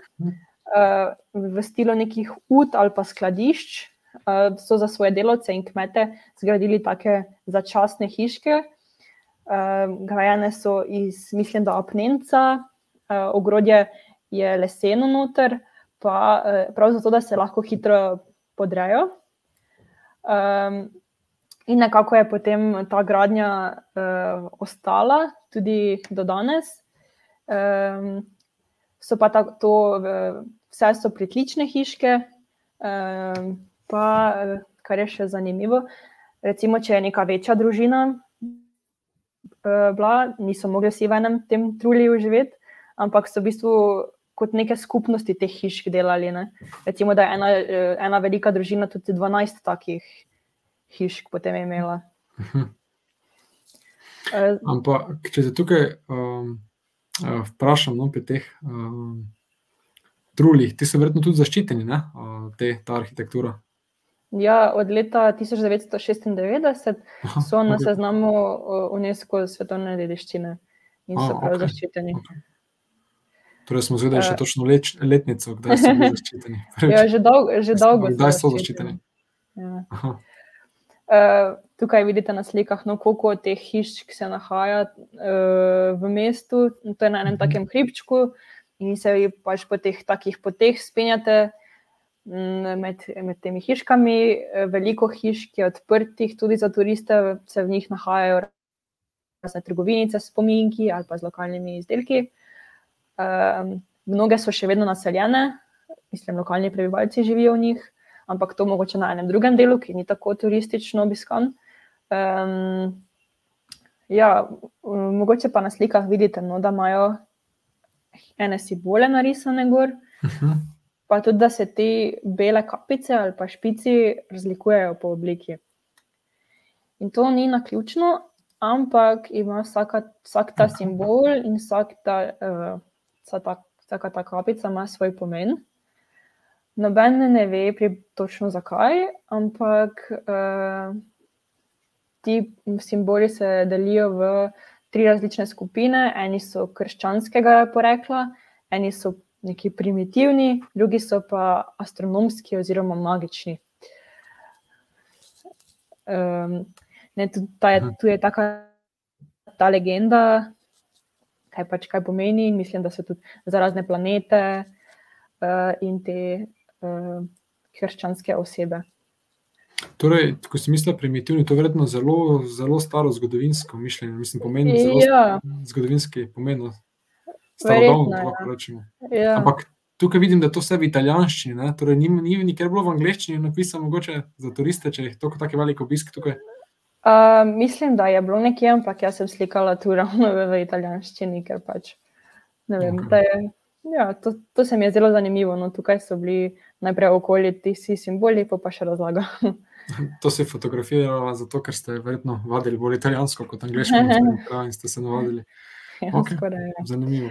Uh, v stilu nekih ut ali pa skladišč uh, so za svoje delavce in kmete zgradili take začasne hiške. Uh, grajene so iz, mislim, da apnenca, uh, ogrodje je leseno noter, pa uh, prav zato, da se lahko hitro podrejo. Um, In nekako je potem ta gradnja uh, ostala tudi do danes. Um, so pa ta, to, uh, vse so pritlične hiške, um, pa kar je še zanimivo. Recimo, če je neka večja družina uh, bila, niso mogli vsi v enem tem trulju živeti, ampak so v bistvu kot neke skupnosti teh hišk delali. Ne? Recimo, da je ena, ena velika družina tudi 12 takih hišk potem imela. Uh, Ampak, če se tukaj um, uh, vprašam, no, pri teh um, trulih, ti so verjetno tudi zaščiteni, ne, uh, te, ta arhitektura. Ja, od leta 1996 Aha, so na okay. seznamu UNESCO svetovne dediščine in so prav okay. zaščiteni. Okay. Torej, smo zvedeli še točno leč, letnico, kdaj so bili zaščiteni. Ja, že dolgo. Že dolgo kdaj so zaščiteni? Ja. Uh, tukaj vidite na slikah, no, koliko teh hiš se nahaja uh, v mestu. To je na enem mhm. takem hribčku, in se vi pač po teh takih poteh spenjate mm, med, med temi hiškami. Veliko hiš, ki je odprtih tudi za turiste, se v njih nahajajo razne trgovinice, spominki ali pa z lokalnimi izdelki. Uh, mnoge so še vedno naseljene, mislim, lokalni prebivalci živijo v njih ampak to mogoče na enem drugem delu, ki ni tako turistično obiskan. Um, ja, mogoče pa na slikah vidite, no, da imajo ene simbole narisane gor, uh mhm. -huh. pa tudi, da se te bele kapice ali pa špici razlikujejo po obliki. In to ni na ključno, ampak ima vsaka, vsak ta simbol in vsak ta, uh, vsaka, vsaka ta kapica ima svoj pomen. Noben ne ve, pri, točno zakaj, ampak uh, ti simboli se delijo v tri različne skupine. Eni so krščanskega porekla, eni so neki primitivni, drugi so pa astronomski oziroma magični. Um, ne, ta je, tu je taka, ta legenda, kaj pač kaj pomeni, in mislim, da so tudi za razne planete uh, in te uh, hrščanske osebe. Torej, ko si mislil primitivni, to je verjetno zelo, zelo staro zgodovinsko mišljenje, mislim, pomeni zelo ja. zgodovinski pomen. No. Starodobno, lahko rečemo. Ja. Ampak tukaj vidim, da to vse v italijanščini, ne? torej ni, ni nikjer bilo v angleščini napisano, mogoče za turiste, če je to tako velik obisk tukaj. Uh, mislim, da je bilo nekje, ampak jaz sem slikala tu ravno v, v italijanščini, ker pač ne vem. Okej. da Je, ja, to, to se mi je zelo zanimivo. No, tukaj so bili najprej okoli ti vsi simboli, pa pa še razlaga. To si fotografirala zato, ker ste verjetno vadili bolj italijansko kot angliško in ste se navadili. ja, Okej. skoraj, ja. Zanimivo.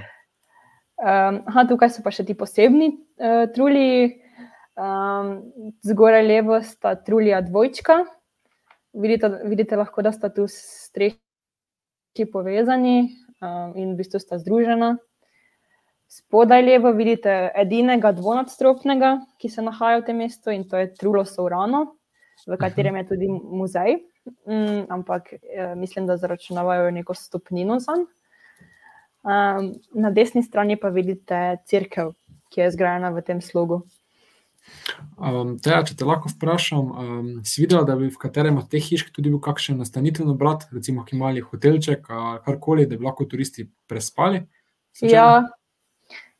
Um, aha, tukaj so pa še ti posebni uh, truli. Um, zgoraj levo sta trulija dvojčka. Vidite, vidite lahko, da sta tu strehi povezani um, in v bistvu sta združena. Spodaj levo vidite edinega dvonadstropnega, ki se nahaja v tem mestu in to je Trulo Sovrano, v katerem je tudi muzej. Mm, ampak eh, mislim, da zaračunavajo neko stopnino za njega. Um, na desni strani pa vidite crkv, ki je zgrajena v tem slogu. Um, teja, če te lahko vprašam, um, si videla, da bi v katerem od teh hiš tudi bil kakšen nastanitveni obrat, recimo, ki mali hotelček ali karkoli, da bi lahko turisti prespali? slučajno? Ja,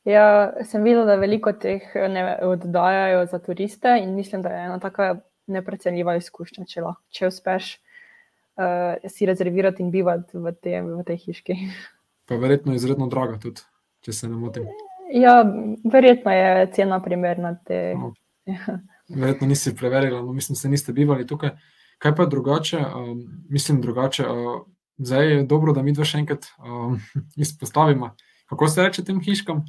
ja, sem videla, da veliko teh ne oddajajo za turiste in mislim, da je ena taka neprecenljiva izkušnja, če, lahko, če uspeš uh, si rezervirati in bivati v, te, v tej hiški. Pa verjetno izredno draga tudi, če se ne motim. Ja, verjetno je cena primerna te. No. Ja. Verjetno nisi preverila, no, mislim, da niste bivali tukaj. Kaj pa je drugače? Um, mislim, drugače. Uh, zdaj je dobro, da mi dva še enkrat um, izpostavimo. Kako se reče tem hiškam?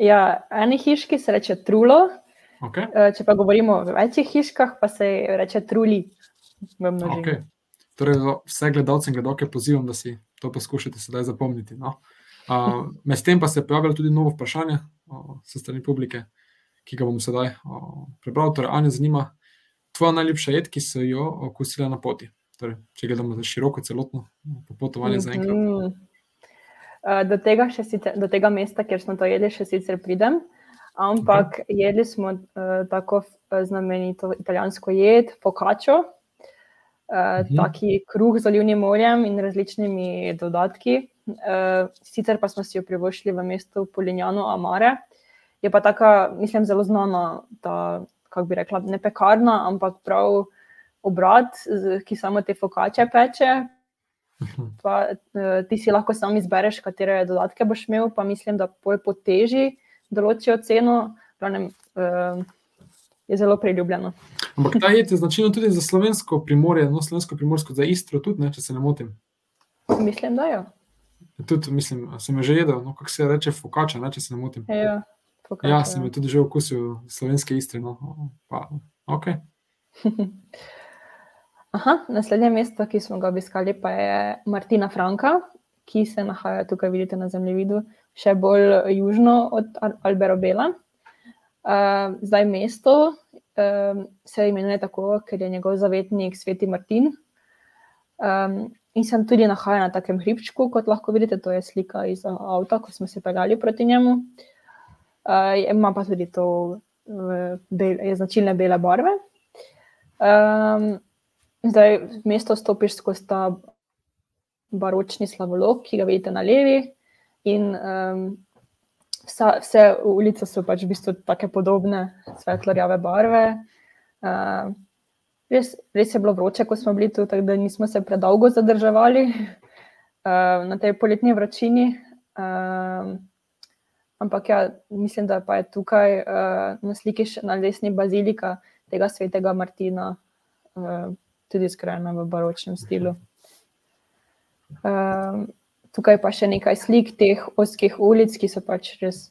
Ja, eni hiški se reče trulo, Okay. eh, če pa govorimo o večjih hiškah, pa se reče truli. v množini. Okay. Torej, vse gledalce in gledalke pozivam, da si to poskušate sedaj zapomniti. No? Uh, Medtem pa se je pojavilo tudi novo vprašanje uh, s strani publike, ki ga bom sedaj uh, prebral. Torej, Anja, zanima tvoja najljubša jed, ki so jo okusila na poti. Torej, če gledamo za široko, celotno popotovanje za enkrat. Mhm. Eh, Do tega, sicer, do tega mesta, kjer smo to jedli, še sicer pridem. Ampak okay. jedli smo uh, tako eh, znamenito italijansko jed, focaccio, uh, Mhm. taki kruh z olivnim oljem in različnimi dodatki. Uh, sicer pa smo si jo privoščili v mestu Polignano Amare. Je pa taka, mislim, zelo znana, ta, kako bi rekla, ne pekarna, ampak prav obrat, ki samo te fokače peče, Mhm. Pa uh, ti si lahko sam izbereš, katere dodatke boš imel, pa mislim, da pol po teži določijo ceno. Glavnem, uh, je zelo priljubljeno. Ampak ta jed je značilna tudi za slovensko primorje, no, slovensko primorsko za Istro, tudi, ne, če se ne motim. Mislim, da jo. Tudi, mislim, sem jo že jedel, no, kako se reče, fokača, ne, če se ne motim. Ja, Ja, sem jo tudi že okusil, slovenske Istre. No. Pa, okay. Aha, naslednje mesto, ki smo ga obiskali, pa je Martina Franka, ki se nahaja tukaj, vidite na zemljevidu, še bolj južno od Al- Alberobela. Uh, zdaj mesto um, se imenuje tako, ker je njegov zavetnik Sveti Martin. Um, in se tudi nahaja na takem hribčku, kot lahko vidite, to je slika iz avta, ko smo se peljali proti njemu. Uh, ima pa tudi to, uh, bel, je značilne bele barve. Um, Zdaj, v mesto stopiš skozi ta baročni slavolok, ki ga vidite na levi, in um, vsa, vse ulice so pač v bistvu tako podobne, svetlo-rjave barve. Uh, res, res je bilo vroče, ko smo bili tu, tako da nismo se predolgo zadrževali uh, na tej poletni vročini. Uh, ampak ja, mislim, da pa je tukaj uh, na sliki še na desni bazilika tega svetega Martina. Uh, tudi skrajna v baročnem stilu. Um, tukaj pa še nekaj slik teh oskih ulic, ki so pač res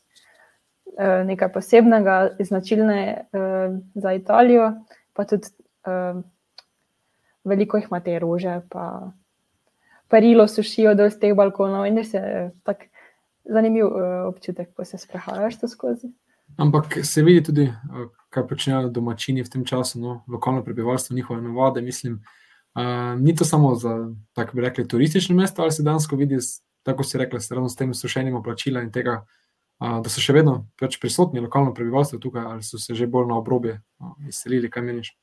uh, nekaj posebnega, značilne uh, za Italijo, pa tudi uh, veliko jih ima te rože, pa perilo sušijo dol z teh balkonov in res je tak zanimiv uh, občutek, ko se sprehajaš to skozi. Ampak se vidi tudi, eh, kaj počnejo domačini v tem času, no, lokalno prebivalstvo, njihove navade. Mislim, uh, ni to samo za, tako bi rekli, turistično mesto, ali se dejansko vidi, tako si rekla, s ravno s tem sušenjem oblačila in tega, uh, da so še vedno pač prisotni lokalno prebivalstvo tukaj, ali so se že bolj na obrobje uh, izselili, kaj meniš.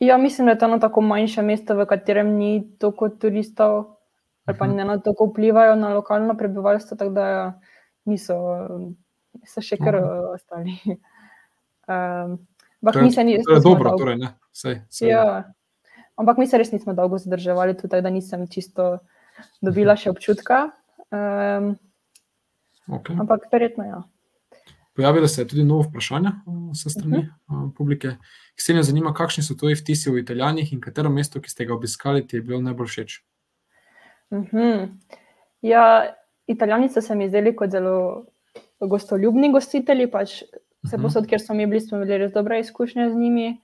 Ja, mislim, da je to eno tako manjše mesto, v katerem ni toliko turistov, ali pa Mhm. ne na toliko vplivajo na lokalno prebivalstvo, tako da niso so še kar Aha. ostali. Um, ampak To je- mi se ni, res To je nismo dobro, dolgo- torej, ne? Sej, sej. Ja. Ampak mi se res nismo dolgo zadrževali, tudi da nisem čisto dobila še občutka. Um, Okay. ampak verjetno ja. Pojavilo se je tudi novo vprašanje uh, s strani uh Mhm. -huh. publike. Ksenija zanima, kakšni so tvoji vtisi o Italijanih in katero mesto, ki ste ga obiskali, ti je bilo najbolj všeč. Mhm. Ja, Italijani so se mi zdeli kot zelo gostoljubni gostitelji. Pač vse Mhm. posod, kjer smo mi bili, smo imeli res dobre izkušnje z njimi.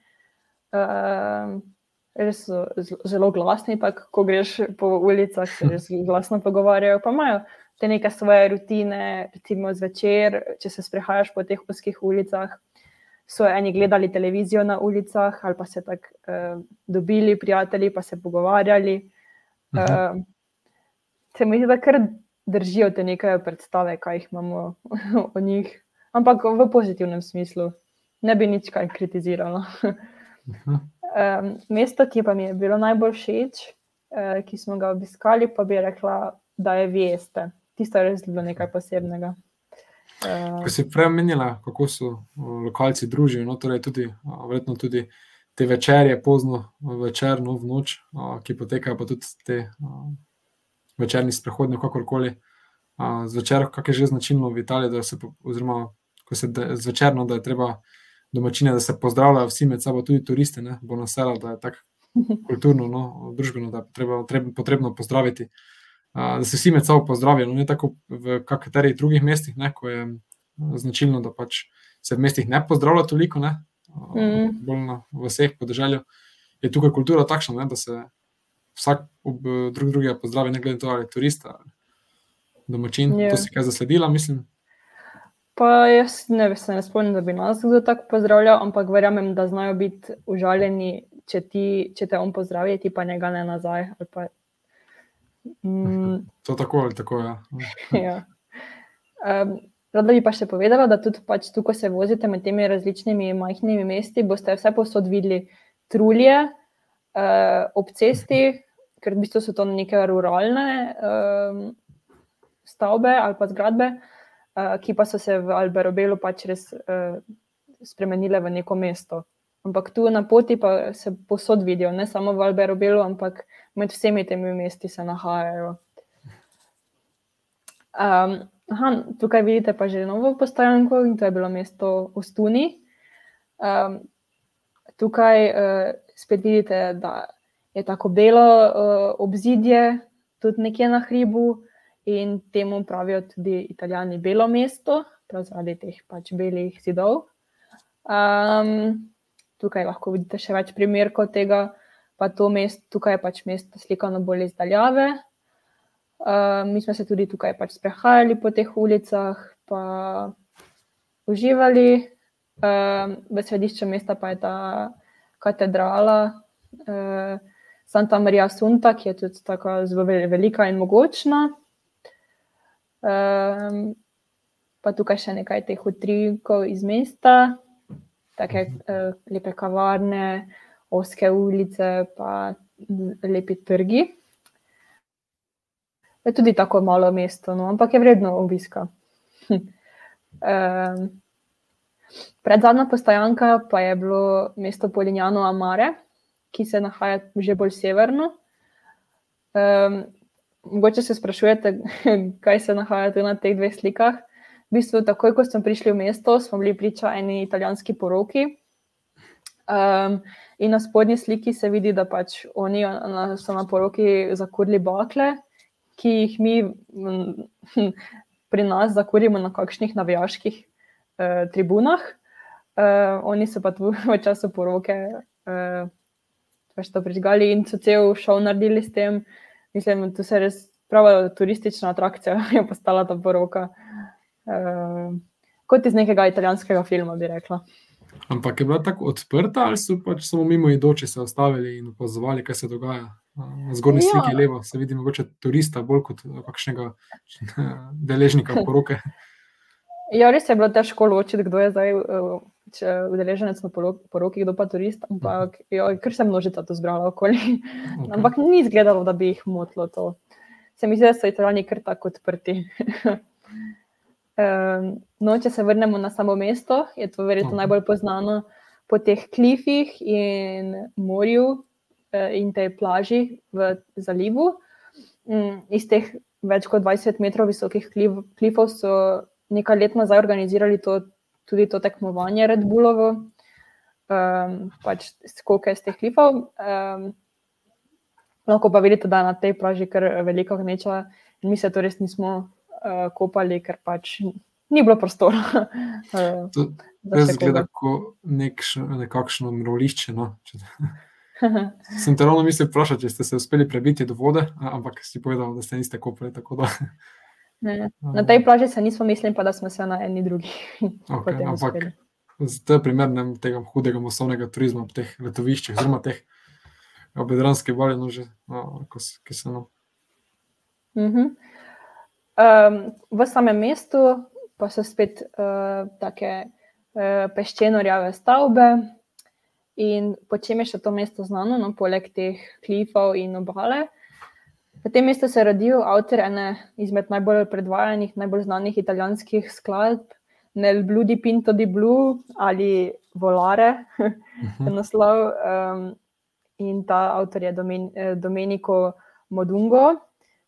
Um, res so zelo glasni, tak, ko greš po ulicah, se res glasno pogovarjajo. Pa imajo te neke svoje rutine, recimo zvečer, če se sprehajaš po teh ozkih ulicah. So eni gledali televizijo na ulicah, ali pa se tako uh, dobili, prijatelji, pa se pogovarjali. Uh, se mi zdi, da kar držijo te neke predstave, kaj jih imamo o njih, ampak v pozitivnem smislu. Ne bi nič kaj kritizirala. Mhm. Um, mesto, ki pa mi je bilo najbolj všeč, uh, ki smo ga obiskali, pa bi rekla, da je Vieste. Tisto je res bilo nekaj posebnega. Uh, Ko si prej omenila, kako so uh, lokalci družijo, no, torej tudi, verjetno tudi te večerje, pozno večer, no, v noč, uh, ki potekajo, pa tudi te uh, večerni sprehodi, kakorkoli. Uh, zvečer, kak je že značilno v Italiji, da se, oziroma ko se de, zvečerno, da je treba domačine, da se pozdravljajo vsi med sabo, tudi turiste, ne, bo nasela, da je tako kulturno, no, družbeno, da je treba, treba, potrebno pozdraviti. Uh, da se vsi med sabo pozdravijo, no, ne tako v katerih drugih mestih, ne, ko je značilno, da pač se v mestih ne pozdravlja toliko, ne, uh, Mhm. bolj na vseh podeželju. Je tukaj kultura takšna, ne, da se vsak ob eh, drug drugega pozdravi, ne glede na to, ali je turist ali domačin. Ja. To si kaj zasledila, mislim. Pa jaz ne, se ne spomnim, da bi nas kdo tako pozdravljal, ampak verjamem, da znajo biti užaljeni, če, ti, če te on pozdravi, ti pa njega ne nazaj. Pa, mm, To tako ali tako. Ja. ja. um, rada bi pa še povedala, da tudi pač tu, ko se vozite med temi različnimi majhnimi mesti, boste vse posod videli trulje uh, ob cesti, ker v bistvu so to neke ruralne um, stavbe ali pa zgradbe, uh, ki pa so se v Alberobelu pač res uh, spremenile v neko mesto. Ampak tu na poti pa se posod vidijo, ne samo v Alberobelu, ampak med vsemi temi mesti se nahajajo. Um, aha, tukaj vidite pa že novo postajanko in to je bilo mesto Ostuni. Um, tukaj uh, spet vidite, da je tako belo uh, obzidje, tudi nekje na hribu in temu pravijo tudi italijani belo mesto, prav zaradi teh pač belih zidov. Um, tukaj lahko vidite še več primerkov tega, pa to mesto, tukaj je pač mesto slikano bolj izdaljave. Uh, mi smo se tudi tukaj pač sprehajali po teh ulicah, pa uživali. Uh, v središču mesta pa je ta katedrala uh, Santa Maria Sunta, ki je tudi tako zelo vel- velika in mogočna. Um, pa tukaj še nekaj teh utrinkov iz mesta, tako uh, lepe kavarne, oske ulice, pa lepi trgi. Je tudi tako malo mesto, no, ampak je vredno obiska. um, Predzadnja postajanka pa je bilo mesto Polignano Amare, ki se nahaja že bolj severno. Um, mogoče se sprašujete, kaj se nahaja tu na teh dveh slikah. V bistvu, takoj, ko smo prišli v mesto, smo bili priča eni italijanski poroki. Um, in na spodnji sliki se vidi, da pač oni na, so na poroki zakurili bakle, ki jih mi mm, pri nas zakurimo na kakšnih navijaških uh, tribunah. Uh, oni so pa tu v času poroke uh, pač to prižgali in so cel šov naredili s tem. Mislim, da se res prava turistična atrakcija je postala ta poroka. Uh, kot iz nekega italijanskega filma, bi rekla. Ampak je bila tako odprta, ali so pač samo mimo idoči se ostavili in opazovali, kaj se dogaja. Na zgornji Ja. sliki levo se vidi mogoče turista, bolj kot kakšnega deležnika poroke. Ja, res je bilo težko ločiti, kdo je zdaj uh, če udeleženec na poro- poroki, kdo pa turist, ampak jo, ker se je množica tu zbrala okoli. Okay. Ampak ni izgledalo, da bi jih motilo to. Se mi zdi, da so italijani kar tako odprti. Um, no, če se vrnemo na samo mesto, je to verjetno Mhm. najbolj znano po teh klifih in morju eh, in tej plaži v zalivu. Mm, iz teh več kot 20 metrov visokih klif, klifov so nekaj let nazaj organizirali to, tudi to tekmovanje Red Bullovo, um, pač skoke z teh klifov. Um, lahko pa vidite, da na tej plaži kar velika gneča in mi se to res nismo uh, kopali, ker pač ni bilo prostora. uh, To res zgleda kot nekakšno mrolišče. No? Sem te ravno mislil vprašati, če ste se uspeli prebiti do vode, ampak si povedal, da ste niste kopali. tako Da, Ne, Na tej plaži se nismo mislili, pa da smo se na eni drugi. okay, ampak to je primer ne, tega hudega masovnega turizma v teh letoviščih, oziroma teh obedranskih balih, no, no, ki se no. Mhm. Um, v samem mestu pa so spet uh, take uh, peščeno-rjave stavbe. In po čem je še to mesto znano, no, poleg teh klifov in obale? V tem mestu se je rodil avtor ene izmed najbolj predvajanih, najbolj znanih italijanskih skladb, Nel Blu di Pinto di Blu ali Volare, je Mhm. naslov. Um, in ta avtor je Domen, Domenico Modungo.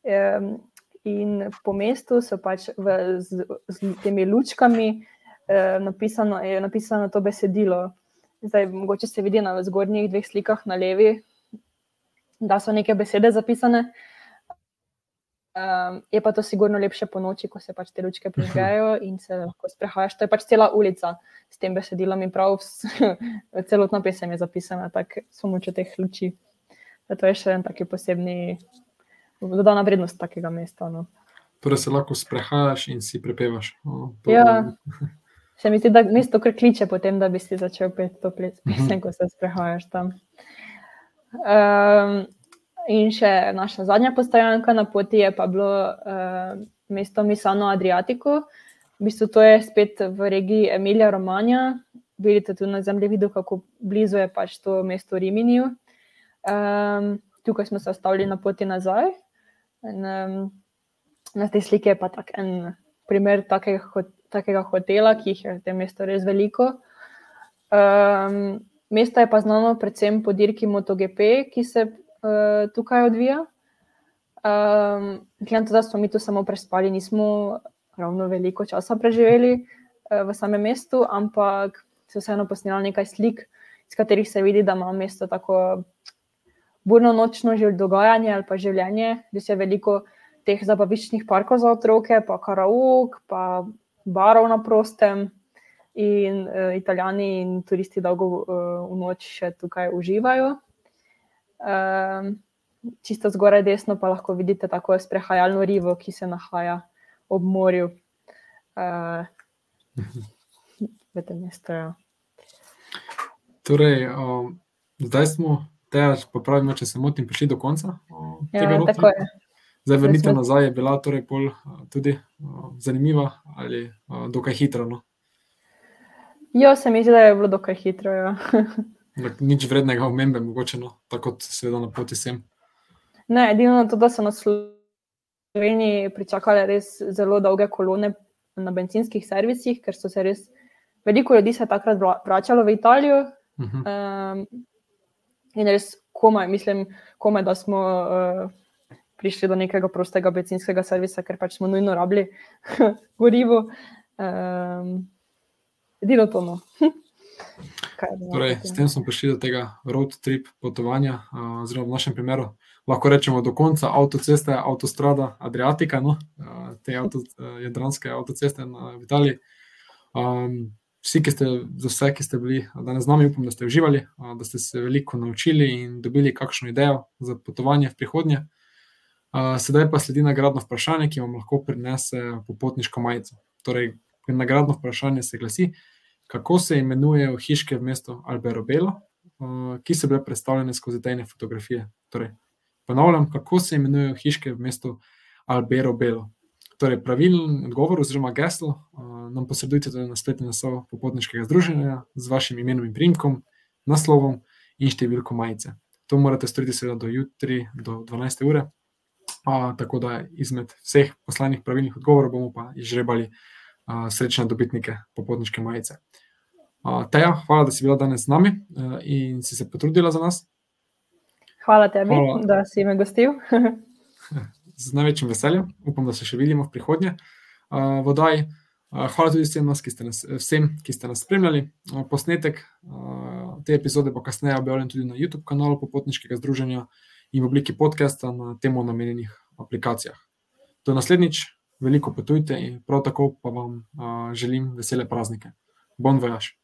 Um, in po mestu so pač v, z, z temi lučkami eh, napisano, je napisano to besedilo. Zdaj, mogoče se vidi na zgornjih dveh slikah na levi, da so neke besede zapisane. Um, je pa to sigurno lepše po noči, ko se pač te lučke prižgejo in se lahko sprehajaš. To je pač cela ulica s tem besedilom in prav vs, celotna pesem je zapisana tako s pomočjo teh luči. To je še en taki posebni, dodana vrednost takega mesta. No. Torej se lahko sprehajaš in si prepevaš. O, to- Ja. Se mi zdi, da mesto kar kliče potem, da bi si začel peti to pesem, ko se sprehajaš tam. Um, in še naša zadnja postajanka na poti je pa bilo uh, mesto Misano Adriatico. V bistvu to je spet v regiji Emilija Romanja. Vidite tudi na zemljevidu, kako blizu je pač to mesto Riminiju. Um, tukaj smo se ustavili na poti nazaj. In, um, na tej sliki je pa tak en primer takega, hot- takega hotela, ki jih je v tem mestu res veliko. Um, mesto je pa znano predvsem po dirki MotoGP, ki se uh, tukaj odvija. Um, Glede na to, da smo mi tu samo prespali, nismo ravno veliko časa preživeli uh, v samem mestu, ampak se vseeno posnela nekaj slik, iz katerih se vidi, da ima mesto tako burno nočno dogajanje ali pa življenje, da je veliko teh zabaviščnih parkov za otroke, pa karaok, pa barov na prostem. In uh, italijani in turisti dolgo uh, v noč še tukaj uživajo. Um, čisto zgoraj desno pa lahko vidite tako sprehajalno rivo, ki se nahaja ob morju. Uh, v tem mestu. Ja. Torej, o, zdaj smo, tež popravimo, če se motim, prišli do konca tega Ja, road tako je. Zdaj, vrnitev nazaj je bila torej pol a, tudi a, zanimiva ali a, dokaj hitra. No? Jo, se mi zdi, da je bilo dokaj hitro. Ja. Nič vrednega omembe, mogoče no, tako kot seveda na poti sem. Ne, edino to, da so na Sloveniji pričakale res zelo dolge kolone na benzinskih servisih, ker so se res veliko ljudi se takrat vra- vračalo v Italijo. Mhm. Um, in res komaj, mislim, komaj, da smo uh, prišli do nekega prostega benzinskega servisa, ker pač smo nujno rabili gorivo. Um, edino to. No. Torej, s tem smo prišli do tega road trip potovanja, a, oziroma v našem primeru lahko rečemo do konca avtoceste, avtostrada Adriatika, no, a, te avto, a, jadranske avtoceste na, v Italiji. Um, vsi, ki ste, za vse, ki ste bili danes z nami, upam, da ste uživali, a, da ste se veliko naučili in dobili kakšno idejo za potovanje v prihodnje. A, sedaj pa sledi nagradno vprašanje, ki vam lahko prinese popotniško majico. Torej, nagradno vprašanje se glasi, kako se imenujejo hiške v mestu Alberobelo, uh, ki so bile predstavljene skozi tajne fotografije. Torej, ponavljam, kako se imenujejo hiške v mestu Alberobelo. Torej, pravilen odgovor oziroma geslo uh, nam posredujte tudi na spletni naslov popotniškega združenja z vašim imenom in primkom, naslovom in številko majice. To morate storiti seveda do jutri, do 12. ure. Uh, tako da izmed vseh poslanih pravilnih odgovorov bomo pa izžrebali srečne dobitnike popotniške majice. Teja, hvala, da si bila danes z nami in si se potrudila za nas. Hvala tebi, hvala. da si me gostil. z največjim veseljem, upam, da se še vidimo v prihodnje. Vodaj, hvala tudi vsem, nas, ki nas, vsem, ki ste nas spremljali. Posnetek te epizode bo kasneje objavljen tudi na YouTube kanalu Popotniškega združenja in v obliki podcasta na temu namenjenih aplikacijah. Do naslednjič, veliko potujte prav tako pa vam želim vesele praznike. Bon voyage.